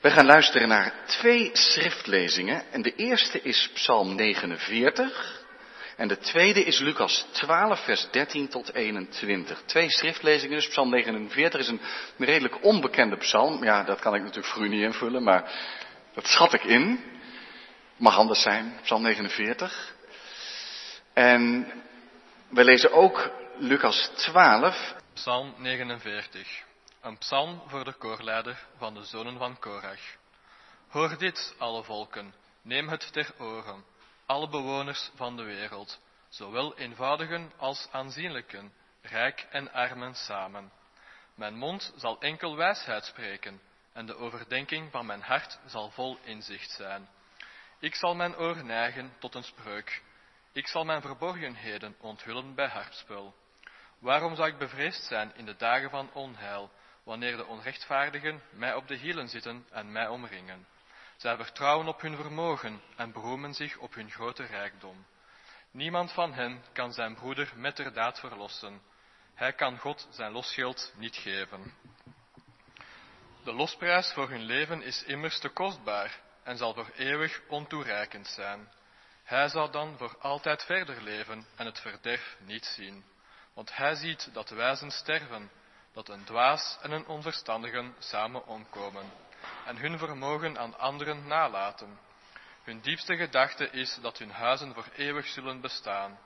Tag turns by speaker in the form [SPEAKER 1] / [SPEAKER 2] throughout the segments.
[SPEAKER 1] We gaan luisteren naar twee schriftlezingen. En de eerste is Psalm 49. En de tweede is Lucas 12, vers 13 tot 21. Twee schriftlezingen, dus Psalm 49 is een redelijk onbekende psalm. Ja, dat kan ik natuurlijk voor u niet invullen, maar dat schat ik in. Mag anders zijn, Psalm 49. En we lezen ook Lucas 12.
[SPEAKER 2] Psalm 49. Een psalm voor de koorleider van de zonen van Korach. Hoor dit, alle volken, neem het ter oren, alle bewoners van de wereld, zowel eenvoudigen als aanzienlijken, rijk en armen samen. Mijn mond zal enkel wijsheid spreken, en de overdenking van mijn hart zal vol inzicht zijn. Ik zal mijn oor neigen tot een spreuk. Ik zal mijn verborgenheden onthullen bij hartspel. Waarom zou ik bevreesd zijn in de dagen van onheil, wanneer de onrechtvaardigen mij op de hielen zitten en mij omringen? Zij vertrouwen op hun vermogen en beroemen zich op hun grote rijkdom. Niemand van hen kan zijn broeder met der daad verlossen. Hij kan God zijn losgeld niet geven. De losprijs voor hun leven is immers te kostbaar en zal voor eeuwig ontoereikend zijn. Hij zal dan voor altijd verder leven en het verderf niet zien. Want hij ziet dat wijzen sterven, dat een dwaas en een onverstandige samen omkomen en hun vermogen aan anderen nalaten. Hun diepste gedachte is dat hun huizen voor eeuwig zullen bestaan,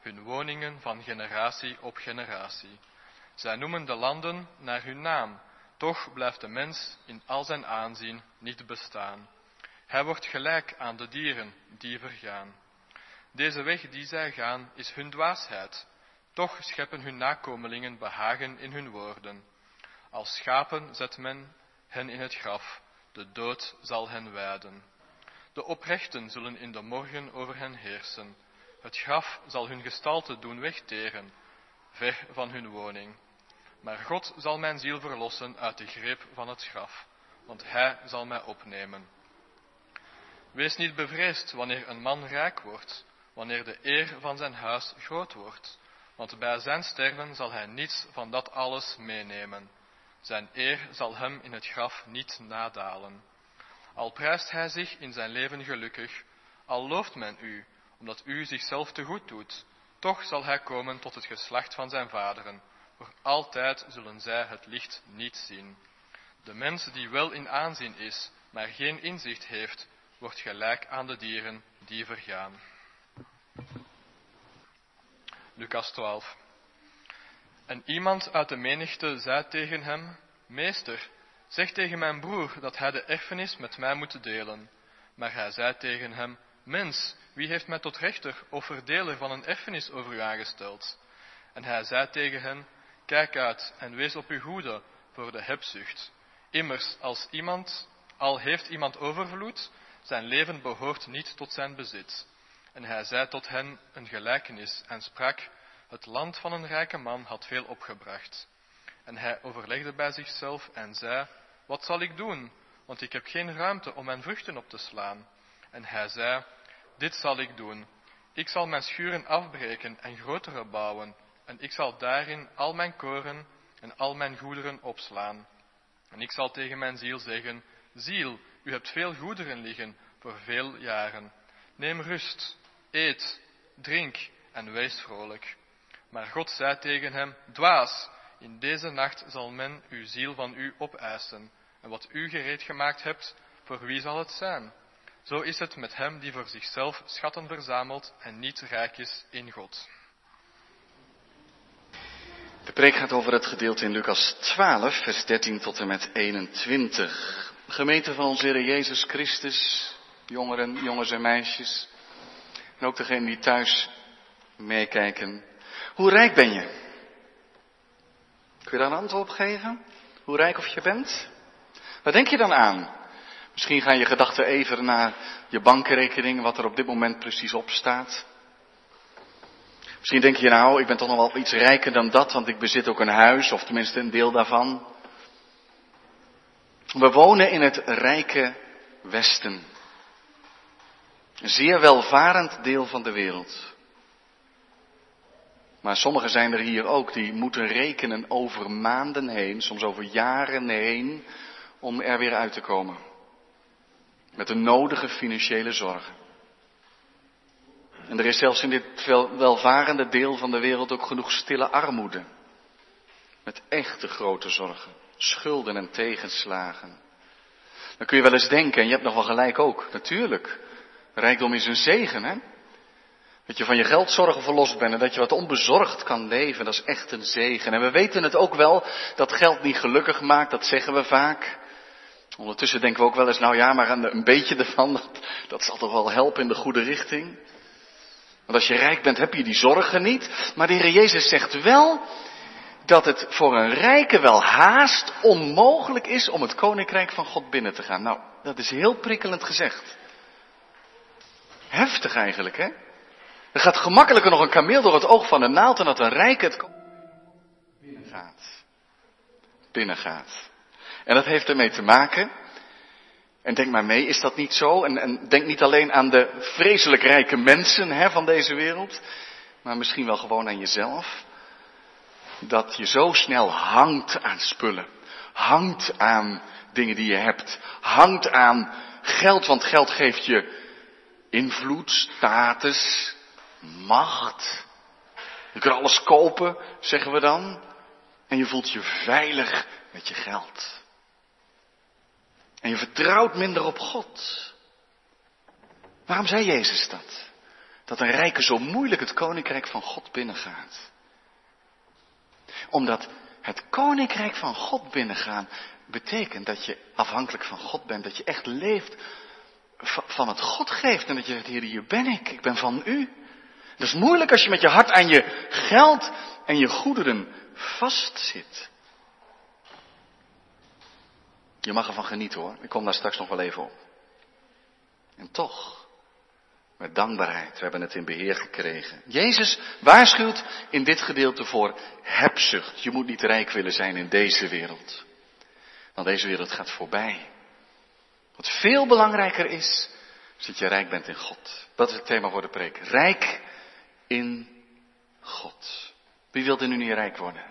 [SPEAKER 2] hun woningen van generatie op generatie. Zij noemen de landen naar hun naam, toch blijft de mens in al zijn aanzien niet bestaan. Hij wordt gelijk aan de dieren die vergaan. Deze weg die zij gaan is hun dwaasheid, toch scheppen hun nakomelingen behagen in hun woorden. Als schapen zet men hen in het graf, de dood zal hen wijden. De oprechten zullen in de morgen over hen heersen. Het graf zal hun gestalte doen wegteren, ver van hun woning. Maar God zal mijn ziel verlossen uit de greep van het graf, want Hij zal mij opnemen. Wees niet bevreesd wanneer een man rijk wordt, wanneer de eer van zijn huis groot wordt, want bij zijn sterven zal hij niets van dat alles meenemen. Zijn eer zal hem in het graf niet nadalen. Al prijst hij zich in zijn leven gelukkig, al looft men u, omdat u zichzelf te goed doet, toch zal hij komen tot het geslacht van zijn vaderen. Voor altijd zullen zij het licht niet zien. De mens die wel in aanzien is, maar geen inzicht heeft, wordt gelijk aan de dieren die vergaan. Lucas 12. En iemand uit de menigte zei tegen hem, Meester, zeg tegen mijn broer dat hij de erfenis met mij moet delen. Maar hij zei tegen hem, Mens, wie heeft mij tot rechter of verdeler van een erfenis over u aangesteld? En hij zei tegen hen, Kijk uit en wees op uw hoede voor de hebzucht. Immers, als iemand, al heeft iemand overvloed, zijn leven behoort niet tot zijn bezit. En hij zei tot hen een gelijkenis en sprak, het land van een rijke man had veel opgebracht. En hij overlegde bij zichzelf en zei, wat zal ik doen? Want ik heb geen ruimte om mijn vruchten op te slaan. En hij zei, dit zal ik doen. Ik zal mijn schuren afbreken en grotere bouwen. En ik zal daarin al mijn koren en al mijn goederen opslaan. En ik zal tegen mijn ziel zeggen, ziel, u hebt veel goederen liggen voor veel jaren. Neem rust, eet, drink en wees vrolijk. Maar God zei tegen hem, dwaas, in deze nacht zal men uw ziel van u opeisen. En wat u gereed gemaakt hebt, voor wie zal het zijn? Zo is het met hem die voor zichzelf schatten verzamelt en niet rijk is in God.
[SPEAKER 1] De preek gaat over het gedeelte in Lucas 12, vers 13 tot en met 21. gemeente van onze Heer Jezus Christus, jongeren, jongens en meisjes. En ook degenen die thuis meekijken. Hoe rijk ben je? Kun je daar een antwoord op geven? Hoe rijk of je bent? Waar denk je dan aan? Misschien gaan je gedachten even naar je bankrekening, wat er op dit moment precies op staat. Misschien denk je nou, ik ben toch nog wel iets rijker dan dat, want ik bezit ook een huis, of tenminste een deel daarvan. We wonen in het rijke Westen. Een zeer welvarend deel van de wereld. Maar sommigen zijn er hier ook die moeten rekenen over maanden heen, soms over jaren heen, om er weer uit te komen. Met de nodige financiële zorgen. En er is zelfs in dit welvarende deel van de wereld ook genoeg stille armoede. Met echte grote zorgen, schulden en tegenslagen. Dan kun je wel eens denken, en je hebt nog wel gelijk ook, natuurlijk. Rijkdom is een zegen, hè? Dat je van je geldzorgen verlost bent en dat je wat onbezorgd kan leven, dat is echt een zegen. En we weten het ook wel, dat geld niet gelukkig maakt, dat zeggen we vaak. Ondertussen denken we ook wel eens, nou ja, maar een beetje ervan, dat, dat zal toch wel helpen in de goede richting. Want als je rijk bent, heb je die zorgen niet. Maar de Heer Jezus zegt wel dat het voor een rijke wel haast onmogelijk is om het koninkrijk van God binnen te gaan. Nou, dat is heel prikkelend gezegd. Heftig eigenlijk, hè? Er gaat gemakkelijker nog een kameel door het oog van een naald dan dat een rijke het binnengaat. Binnengaat. En dat heeft ermee te maken, en denk maar mee, is dat niet zo? En, en denk niet alleen aan de vreselijk rijke mensen hè, van deze wereld, maar misschien wel gewoon aan jezelf. Dat je zo snel hangt aan spullen, hangt aan dingen die je hebt, hangt aan geld, want geld geeft je invloed, status, macht. Je kunt alles kopen, zeggen we dan. En je voelt je veilig met je geld. En je vertrouwt minder op God. Waarom zei Jezus dat? Dat een rijke zo moeilijk het koninkrijk van God binnengaat. Omdat het koninkrijk van God binnengaan betekent dat je afhankelijk van God bent. Dat je echt leeft van het God geeft. En dat je zegt, Heer, hier ben ik. Ik ben van u. Dat is moeilijk als je met je hart aan je geld en je goederen vastzit. Je mag ervan genieten hoor. Ik kom daar straks nog wel even op. En toch, met dankbaarheid, we hebben het in beheer gekregen. Jezus waarschuwt in dit gedeelte voor hebzucht. Je moet niet rijk willen zijn in deze wereld. Want deze wereld gaat voorbij. Wat veel belangrijker is, is dat je rijk bent in God. Dat is het thema voor de preek. Rijk in God. Wie wil er nu niet rijk worden?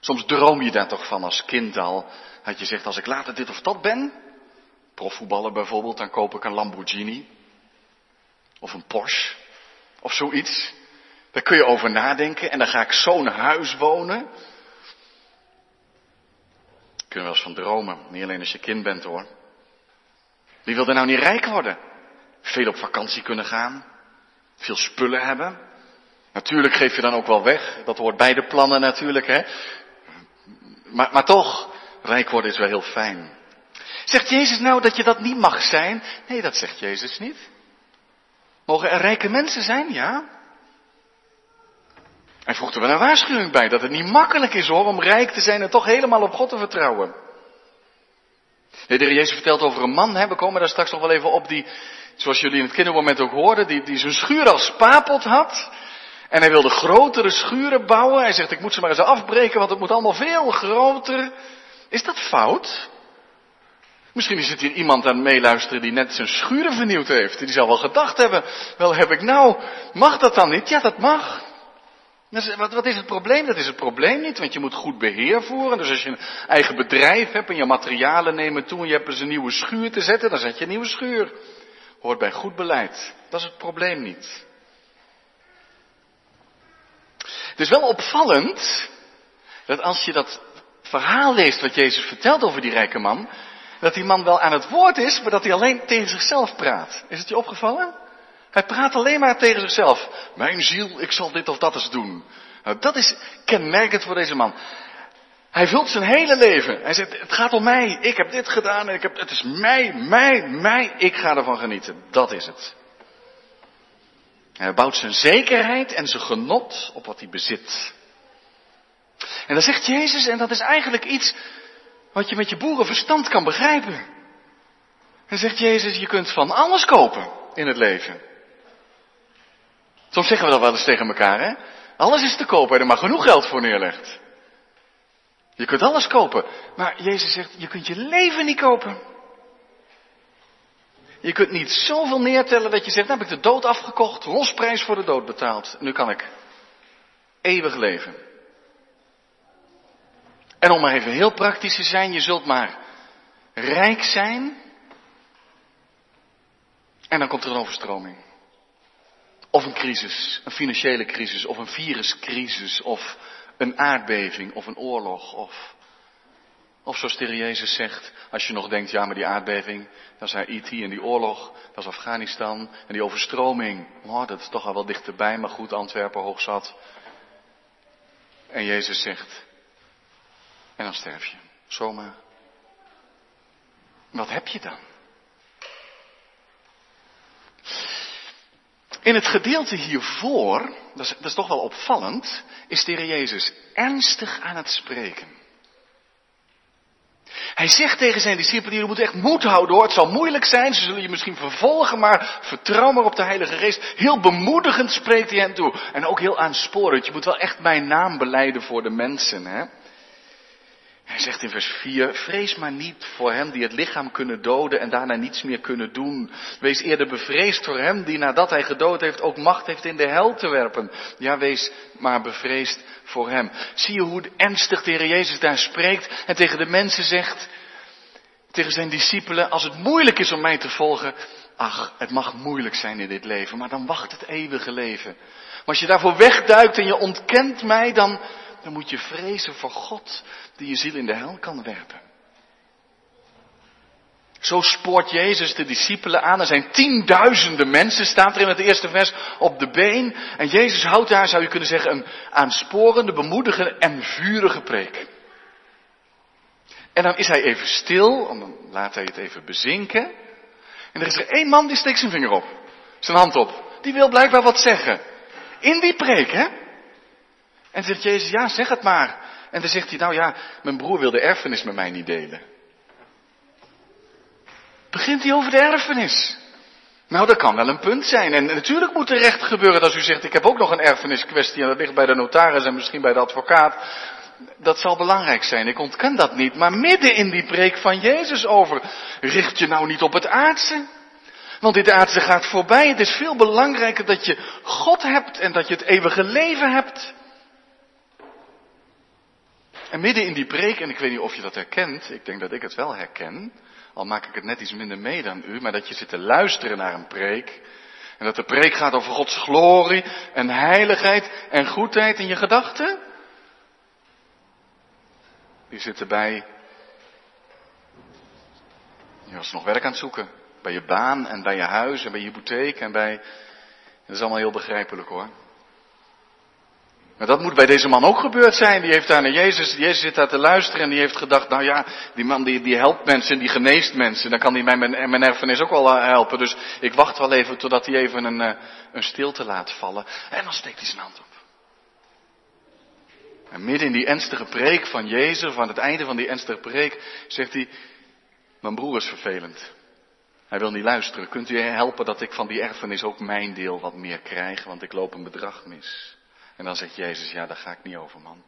[SPEAKER 1] Soms droom je daar toch van als kind al. Dat je zegt, als ik later dit of dat ben, profvoetballer bijvoorbeeld, dan koop ik een Lamborghini. Of een Porsche. Of zoiets. Daar kun je over nadenken en dan ga ik zo'n huis wonen. Kun je wel eens van dromen. Niet alleen als je kind bent hoor. Wie wil er nou niet rijk worden? Veel op vakantie kunnen gaan. Veel spullen hebben. Natuurlijk geef je dan ook wel weg. Dat hoort bij de plannen natuurlijk, hè. Maar, maar toch, rijk worden is wel heel fijn. Zegt Jezus nou dat je dat niet mag zijn? Nee, dat zegt Jezus niet. Mogen er rijke mensen zijn? Ja. Hij voegt er wel een waarschuwing bij dat het niet makkelijk is hoor om rijk te zijn en toch helemaal op God te vertrouwen. De heer Jezus vertelt over een man, hè, we komen daar straks nog wel even op, die, zoals jullie in het kindermoment ook hoorden, die, die zijn schuur als spapot had. En hij wilde grotere schuren bouwen. Hij zegt, ik moet ze maar eens afbreken, want het moet allemaal veel groter. Is dat fout? Misschien is het hier iemand aan het meeluisteren die net zijn schuren vernieuwd heeft. Die zal wel gedacht hebben, wel heb ik nou, mag dat dan niet? Ja, dat mag. Wat, wat is het probleem? Dat is het probleem niet, want je moet goed beheer voeren. Dus als je een eigen bedrijf hebt en je materialen nemen toe en je hebt eens een nieuwe schuur te zetten, dan zet je een nieuwe schuur. Hoort bij goed beleid. Dat is het probleem niet. Het is wel opvallend dat als je dat verhaal leest wat Jezus vertelt over die rijke man, dat die man wel aan het woord is, maar dat hij alleen tegen zichzelf praat. Is het je opgevallen? Hij praat alleen maar tegen zichzelf. Mijn ziel, ik zal dit of dat eens doen. Nou, dat is kenmerkend voor deze man. Hij vult zijn hele leven. Hij zegt, het gaat om mij. Ik heb dit gedaan. Ik heb, het is mij, mij, mij. Ik ga ervan genieten. Dat is het. Hij bouwt zijn zekerheid en zijn genot op wat hij bezit. En dan zegt Jezus, en dat is eigenlijk iets wat je met je boerenverstand kan begrijpen. Dan zegt Jezus, je kunt van alles kopen in het leven. Soms zeggen we dat wel eens tegen elkaar, hè? Alles is te kopen en er maar genoeg geld voor neerlegt. Je kunt alles kopen, maar Jezus zegt, je kunt je leven niet kopen. Je kunt niet zoveel neertellen dat je zegt, nou heb ik de dood afgekocht, losprijs voor de dood betaald. Nu kan ik eeuwig leven. En om maar even heel praktisch te zijn, je zult maar rijk zijn En dan komt er een overstroming. Of een crisis, een financiële crisis, of een viruscrisis, of een aardbeving, of een oorlog, of of zoals de Jezus zegt, als je nog denkt, ja maar die aardbeving, dat is Haiti en die oorlog, dat is Afghanistan en die overstroming, oh, dat is toch al wel dichterbij, maar goed, Antwerpen hoog zat. En Jezus zegt, en dan sterf je, zomaar. Wat heb je dan? In het gedeelte hiervoor, dat is, dat is toch wel opvallend, is de Heer Jezus ernstig aan het spreken. Hij zegt tegen zijn discipelen, jullie moeten echt moed houden hoor. Het zal moeilijk zijn, ze zullen je misschien vervolgen, maar vertrouw maar op de Heilige Geest. Heel bemoedigend spreekt hij hen toe. En ook heel aansporend. Je moet wel echt mijn naam beleiden voor de mensen. Hè? Hij zegt in vers 4, vrees maar niet voor hem die het lichaam kunnen doden en daarna niets meer kunnen doen. Wees eerder bevreesd voor hem die nadat hij gedood heeft ook macht heeft in de hel te werpen. Ja, wees maar bevreesd voor hem. Zie je hoe ernstig de Heer Jezus daar spreekt en tegen de mensen zegt, tegen zijn discipelen, als het moeilijk is om mij te volgen, ach, het mag moeilijk zijn in dit leven, maar dan wacht het eeuwige leven. Maar als je daarvoor wegduikt en je ontkent mij, dan, dan moet je vrezen voor God die je ziel in de hel kan werpen. Zo spoort Jezus de discipelen aan. Er zijn tienduizenden mensen, staat er in het eerste vers, op de been. En Jezus houdt daar, zou je kunnen zeggen, een aansporende, bemoedigende en vurige preek. En dan is hij even stil, en dan laat hij het even bezinken. En er is er één man die steekt zijn vinger op, zijn hand op. Die wil blijkbaar wat zeggen. In die preek, hè? En zegt Jezus, ja, zeg het maar. En dan zegt hij, nou ja, mijn broer wil de erfenis met mij niet delen. Begint hij over de erfenis. Nou, dat kan wel een punt zijn. En natuurlijk moet er recht gebeuren als u zegt, ik heb ook nog een erfeniskwestie en dat ligt bij de notaris en misschien bij de advocaat. Dat zal belangrijk zijn, ik ontken dat niet. Maar midden in die preek van Jezus over, richt je nou niet op het aardse. Want dit aardse gaat voorbij. Het is veel belangrijker dat je God hebt en dat je het eeuwige leven hebt. En midden in die preek, en ik weet niet of je dat herkent, ik denk dat ik het wel herken, al maak ik het net iets minder mee dan u, maar dat je zit te luisteren naar een preek. En dat de preek gaat over Gods glorie en heiligheid en goedheid in je gedachten. Die zit erbij. Je was nog werk aan het zoeken. Bij je baan en bij je huis en bij je hypotheek en bij. Dat is allemaal heel begrijpelijk hoor. Maar dat moet bij deze man ook gebeurd zijn. Die heeft daar naar Jezus, Jezus zit daar te luisteren en die heeft gedacht, nou ja, die man die, die helpt mensen, die geneest mensen, dan kan hij mij mijn, mijn erfenis ook wel eh, helpen. Dus ik wacht wel even totdat hij even een, eh, een stilte laat vallen. En dan steekt hij zijn hand op. En midden in die ernstige preek van Jezus, van het einde van die ernstige preek, zegt hij, mijn broer is vervelend. Hij wil niet luisteren. Kunt u helpen dat ik van die erfenis ook mijn deel wat meer krijg, want ik loop een bedrag mis. En dan zegt Jezus, ja, daar ga ik niet over, man.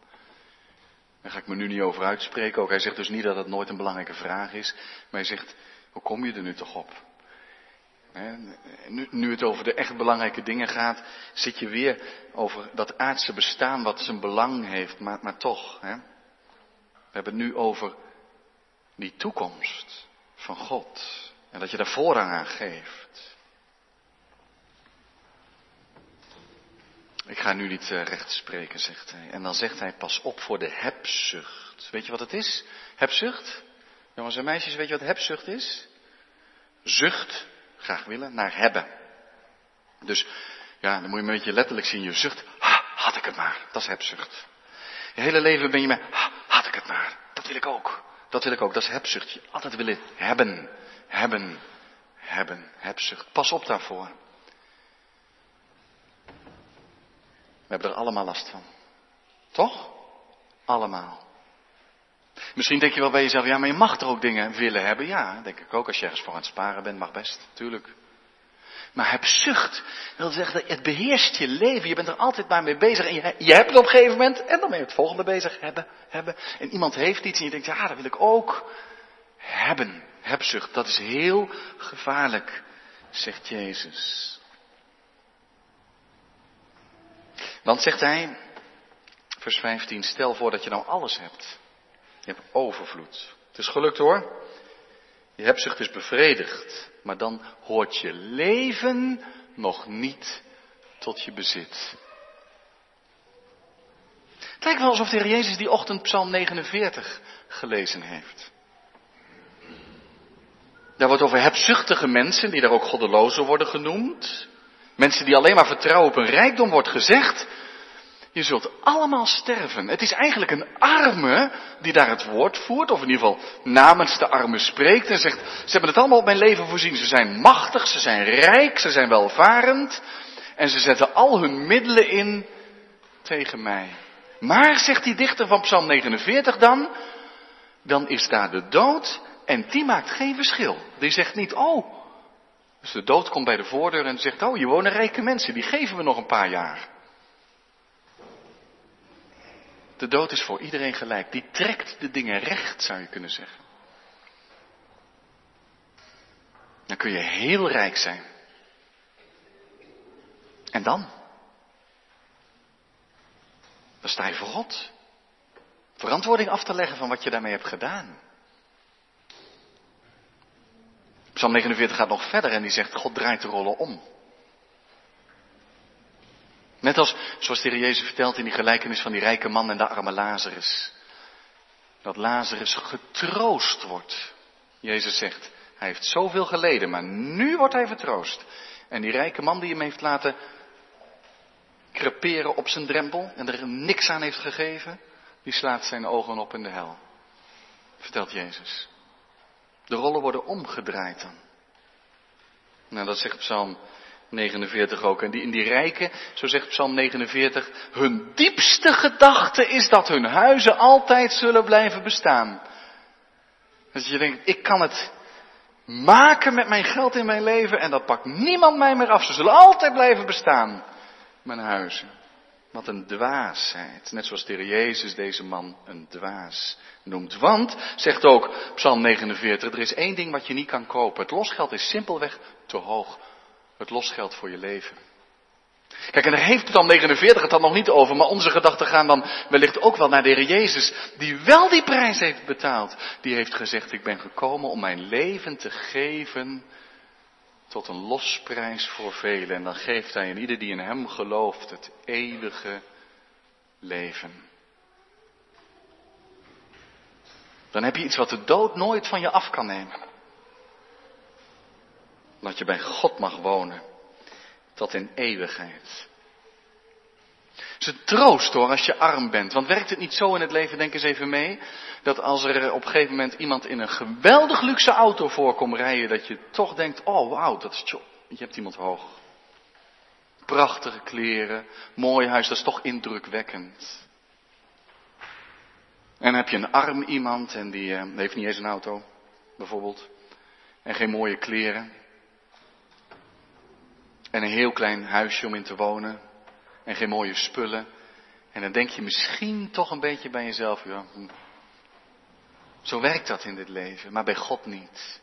[SPEAKER 1] Daar ga ik me nu niet over uitspreken. Ook hij zegt dus niet dat het nooit een belangrijke vraag is. Maar hij zegt, hoe kom je er nu toch op? nu, het over de echt belangrijke dingen gaat, zit je weer over dat aardse bestaan wat zijn belang heeft, maar, maar toch. Hè? We hebben het nu over die toekomst van God. En dat je daar voorrang aan geeft. Ik ga nu niet uh, recht spreken, zegt hij. En dan zegt hij, pas op voor de hebzucht. Weet je wat het is? Hebzucht? Jongens en meisjes, weet je wat hebzucht is? Zucht, graag willen, naar hebben. Dus, ja, dan moet je een beetje letterlijk zien. Je zucht, ha, had ik het maar. Dat is hebzucht. Je hele leven ben je met, ha, had ik het maar. Dat wil ik ook. Dat wil ik ook. Dat is hebzucht. Je altijd willen hebben. Hebben. Hebben. Hebzucht. Pas op daarvoor. We hebben er allemaal last van. Toch? Allemaal. Misschien denk je wel bij jezelf, ja, maar je mag er ook dingen willen hebben. Ja, denk ik ook. Als je ergens voor aan het sparen bent, mag best, natuurlijk. Maar hebzucht wil zeggen dat het beheerst je leven. Je bent er altijd maar mee bezig. En je, je hebt het op een gegeven moment. En dan ben je het volgende bezig. Hebben, hebben. En iemand heeft iets en je denkt, ja, dat wil ik ook. Hebben. Hebzucht. Dat is heel gevaarlijk, zegt Jezus. Want zegt hij, vers 15, stel voor dat je nou alles hebt. Je hebt overvloed. Het is gelukt hoor. Je hebzucht is bevredigd, maar dan hoort je leven nog niet tot je bezit. Het lijkt wel alsof de Heer Jezus die ochtend Psalm 49 gelezen heeft. Daar wordt over hebzuchtige mensen, die daar ook goddelozen worden genoemd. Mensen die alleen maar vertrouwen op een rijkdom wordt gezegd. Je zult allemaal sterven. Het is eigenlijk een arme die daar het woord voert, of in ieder geval namens de arme spreekt en zegt, ze hebben het allemaal op mijn leven voorzien. Ze zijn machtig, ze zijn rijk, ze zijn welvarend en ze zetten al hun middelen in tegen mij. Maar, zegt die dichter van Psalm 49 dan, dan is daar de dood en die maakt geen verschil. Die zegt niet, oh, dus de dood komt bij de voordeur en zegt, oh, hier wonen rijke mensen, die geven we nog een paar jaar. De dood is voor iedereen gelijk. Die trekt de dingen recht, zou je kunnen zeggen. Dan kun je heel rijk zijn. En dan? Dan sta je voor God. Verantwoording af te leggen van wat je daarmee hebt gedaan. Psalm 49 gaat nog verder en die zegt, God draait de rollen om. Net als, zoals de Heer Jezus vertelt in die gelijkenis van die rijke man en de arme Lazarus. Dat Lazarus getroost wordt. Jezus zegt, hij heeft zoveel geleden, maar nu wordt hij vertroost. En die rijke man die hem heeft laten creperen op zijn drempel en er niks aan heeft gegeven, die slaat zijn ogen op in de hel. Vertelt Jezus. De rollen worden omgedraaid dan. Nou, dat zegt Psalm 49 ook. En die, in die rijken, zo zegt Psalm 49, hun diepste gedachte is dat hun huizen altijd zullen blijven bestaan. Dus je denkt, ik kan het maken met mijn geld in mijn leven en dat pakt niemand mij meer af. Ze zullen altijd blijven bestaan, mijn huizen. Wat een dwaasheid. Net zoals de Heer Jezus deze man een dwaas noemt. Want, zegt ook Psalm 49, er is één ding wat je niet kan kopen. Het losgeld is simpelweg te hoog. Het losgeld voor je leven. Kijk, en daar heeft Psalm 49 het dan nog niet over, maar onze gedachten gaan dan wellicht ook wel naar de Heer Jezus, die wel die prijs heeft betaald. Die heeft gezegd, ik ben gekomen om mijn leven te geven tot een losprijs voor velen. En dan geeft hij in ieder die in hem gelooft het eeuwige leven. Dan heb je iets wat de dood nooit van je af kan nemen. Dat je bij God mag wonen. Tot in eeuwigheid. Is een troost hoor als je arm bent. Want werkt het niet zo in het leven, denk eens even mee. Dat als er op een gegeven moment iemand in een geweldig luxe auto voorkomt rijden. Dat je toch denkt, oh wauw, dat is tjo. Je hebt iemand hoog. Prachtige kleren, mooi huis, dat is toch indrukwekkend. En heb je een arm iemand en die uh, heeft niet eens een auto, bijvoorbeeld. En geen mooie kleren. En een heel klein huisje om in te wonen. En geen mooie spullen. En dan denk je misschien toch een beetje bij jezelf, ja, hm. zo werkt dat in dit leven, maar bij God niet.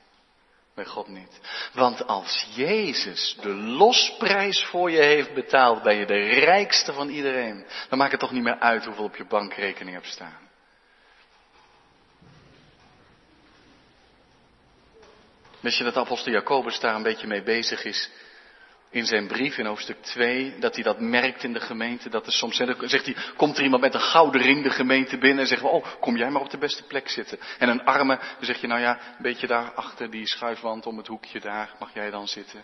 [SPEAKER 1] Bij God niet. Want als Jezus de losprijs voor je heeft betaald, ben je de rijkste van iedereen. Dan maakt het toch niet meer uit hoeveel op je bankrekening hebt staan. Weet je dat apostel Jacobus daar een beetje mee bezig is in zijn brief in hoofdstuk 2, dat hij dat merkt in de gemeente. Dat er soms zegt hij, komt er iemand met een gouden ring de gemeente binnen en zeggen we, oh, kom jij maar op de beste plek zitten. En een arme, dan zeg je, nou ja, een beetje daar achter die schuifwand om het hoekje daar, mag jij dan zitten.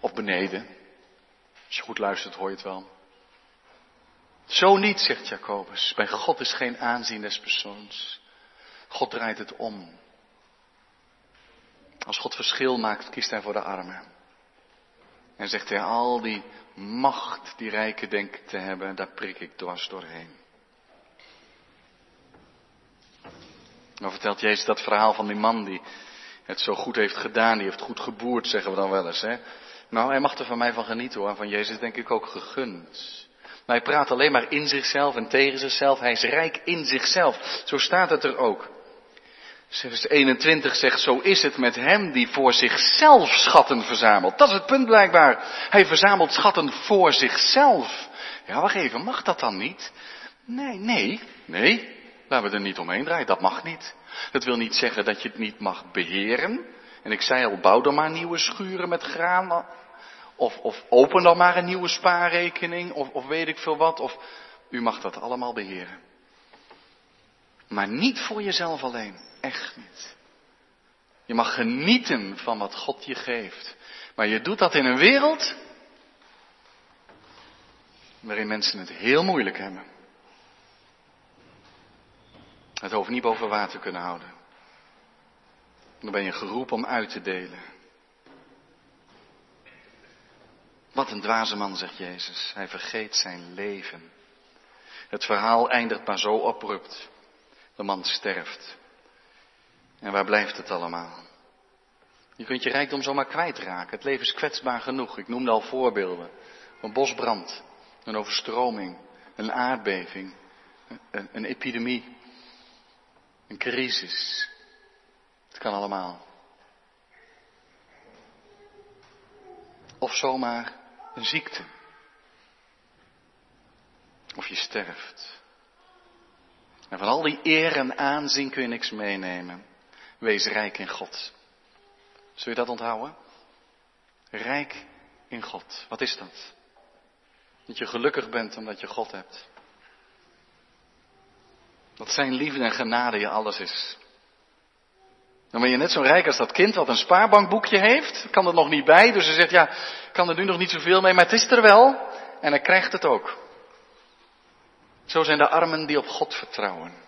[SPEAKER 1] Of beneden. Als je goed luistert hoor je het wel. Zo niet, zegt Jacobus. Bij God is geen aanzien des persoons. God draait het om. Als God verschil maakt, kiest hij voor de armen. En zegt hij, al die macht die rijken denken te hebben, daar prik ik dwars doorheen. Dan vertelt Jezus dat verhaal van die man die het zo goed heeft gedaan, die heeft goed geboerd, zeggen we dan wel eens. Hè? Nou, hij mag er van mij van genieten hoor, van Jezus denk ik ook gegund. Maar hij praat alleen maar in zichzelf en tegen zichzelf, hij is rijk in zichzelf. Zo staat het er ook. Vers 21 zegt, zo is het met hem die voor zichzelf schatten verzamelt. Dat is het punt blijkbaar. Hij verzamelt schatten voor zichzelf. Ja, wacht even, mag dat dan niet? Nee, nee, nee. Laten we er niet omheen draaien, dat mag niet. Dat wil niet zeggen dat je het niet mag beheren. En ik zei al, bouw dan maar nieuwe schuren met graan. Of, of open dan maar een nieuwe spaarrekening. Of, of weet ik veel wat. Of u mag dat allemaal beheren. Maar niet voor jezelf alleen. Echt niet. Je mag genieten van wat God je geeft. Maar je doet dat in een wereld waarin mensen het heel moeilijk hebben. Het hoofd niet boven water kunnen houden. Dan ben je geroepen om uit te delen. Wat een dwaze man, zegt Jezus. Hij vergeet zijn leven. Het verhaal eindigt maar zo abrupt. De man sterft. En waar blijft het allemaal? Je kunt je rijkdom zomaar kwijtraken. Het leven is kwetsbaar genoeg. Ik noemde al voorbeelden. Een bosbrand, een overstroming, een aardbeving, een, een epidemie, een crisis. Het kan allemaal. Of zomaar een ziekte. Of je sterft. En van al die eer en aanzien kun je niks meenemen. Wees rijk in God. Zul je dat onthouden? Rijk in God. Wat is dat? Dat je gelukkig bent omdat je God hebt. Dat zijn liefde en genade je alles is. Dan ben je net zo rijk als dat kind wat een spaarbankboekje heeft. Kan er nog niet bij, dus hij zegt ja, kan er nu nog niet zoveel mee, maar het is er wel. En hij krijgt het ook. Zo zijn de armen die op God vertrouwen.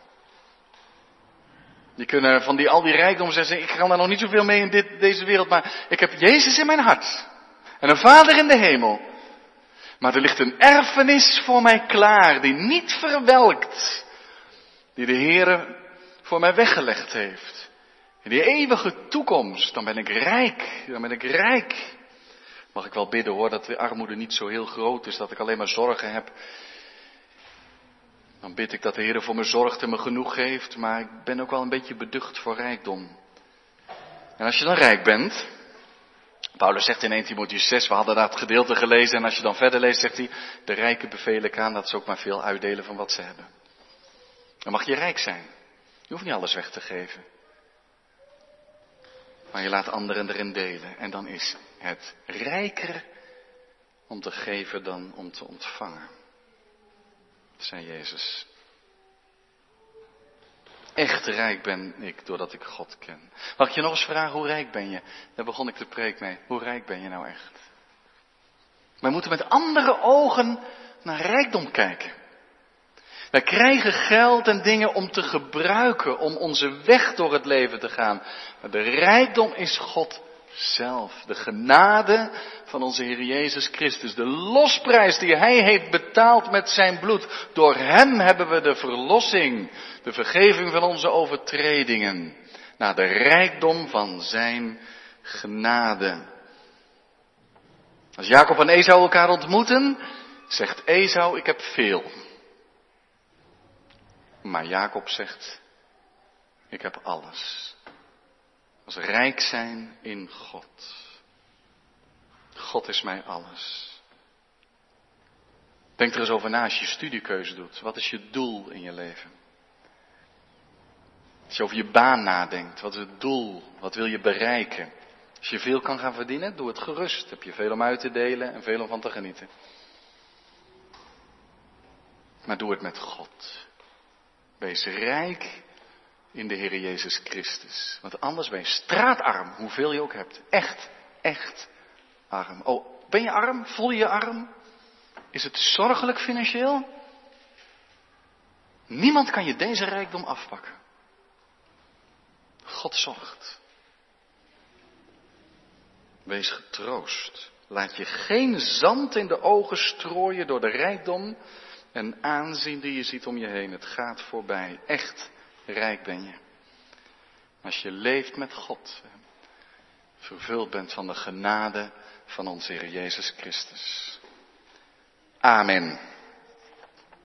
[SPEAKER 1] Die kunnen van die, al die rijkdom zeggen, ik kan er nog niet zoveel mee in dit, deze wereld, maar ik heb Jezus in mijn hart. En een vader in de hemel. Maar er ligt een erfenis voor mij klaar, die niet verwelkt. Die de Heer voor mij weggelegd heeft. In die eeuwige toekomst, dan ben ik rijk, dan ben ik rijk. Mag ik wel bidden hoor, dat de armoede niet zo heel groot is, dat ik alleen maar zorgen heb dan bid ik dat de Heer voor me zorgt en me genoeg geeft, maar ik ben ook wel een beetje beducht voor rijkdom. En als je dan rijk bent, Paulus zegt in 1 Timotheüs 6, we hadden dat gedeelte gelezen en als je dan verder leest, zegt hij, de rijken bevelen ik aan dat ze ook maar veel uitdelen van wat ze hebben. Dan mag je rijk zijn. Je hoeft niet alles weg te geven. Maar je laat anderen erin delen. En dan is het rijker om te geven dan om te ontvangen zei Jezus. Echt rijk ben ik doordat ik God ken. Mag ik je nog eens vragen, hoe rijk ben je? Daar begon ik de preek mee. Hoe rijk ben je nou echt? Wij moeten met andere ogen naar rijkdom kijken. Wij krijgen geld en dingen om te gebruiken, om onze weg door het leven te gaan. Maar de rijkdom is God zelf. De genade van onze Heer Jezus Christus. De losprijs die Hij heeft betaald met zijn bloed. Door Hem hebben we de verlossing, de vergeving van onze overtredingen. Naar de rijkdom van Zijn genade. Als Jacob en Esau elkaar ontmoeten, zegt Esau, ik heb veel. Maar Jacob zegt, ik heb alles. Als rijk zijn in God. God is mij alles. Denk er eens over na als je studiekeuze doet. Wat is je doel in je leven? Als je over je baan nadenkt, wat is het doel? Wat wil je bereiken? Als je veel kan gaan verdienen, doe het gerust. Heb je veel om uit te delen en veel om van te genieten. Maar doe het met God. Wees rijk in de Heer Jezus Christus. Want anders ben je straatarm, hoeveel je ook hebt. Echt, echt arm. Oh, ben je arm? Voel je je arm? Is het zorgelijk financieel? Niemand kan je deze rijkdom afpakken. God zorgt. Wees getroost. Laat je geen zand in de ogen strooien door de rijkdom en aanzien die je ziet om je heen. Het gaat voorbij. Echt rijk ben je. Als je leeft met God, vervuld bent van de genade van onze Heer Jezus Christus. Amen.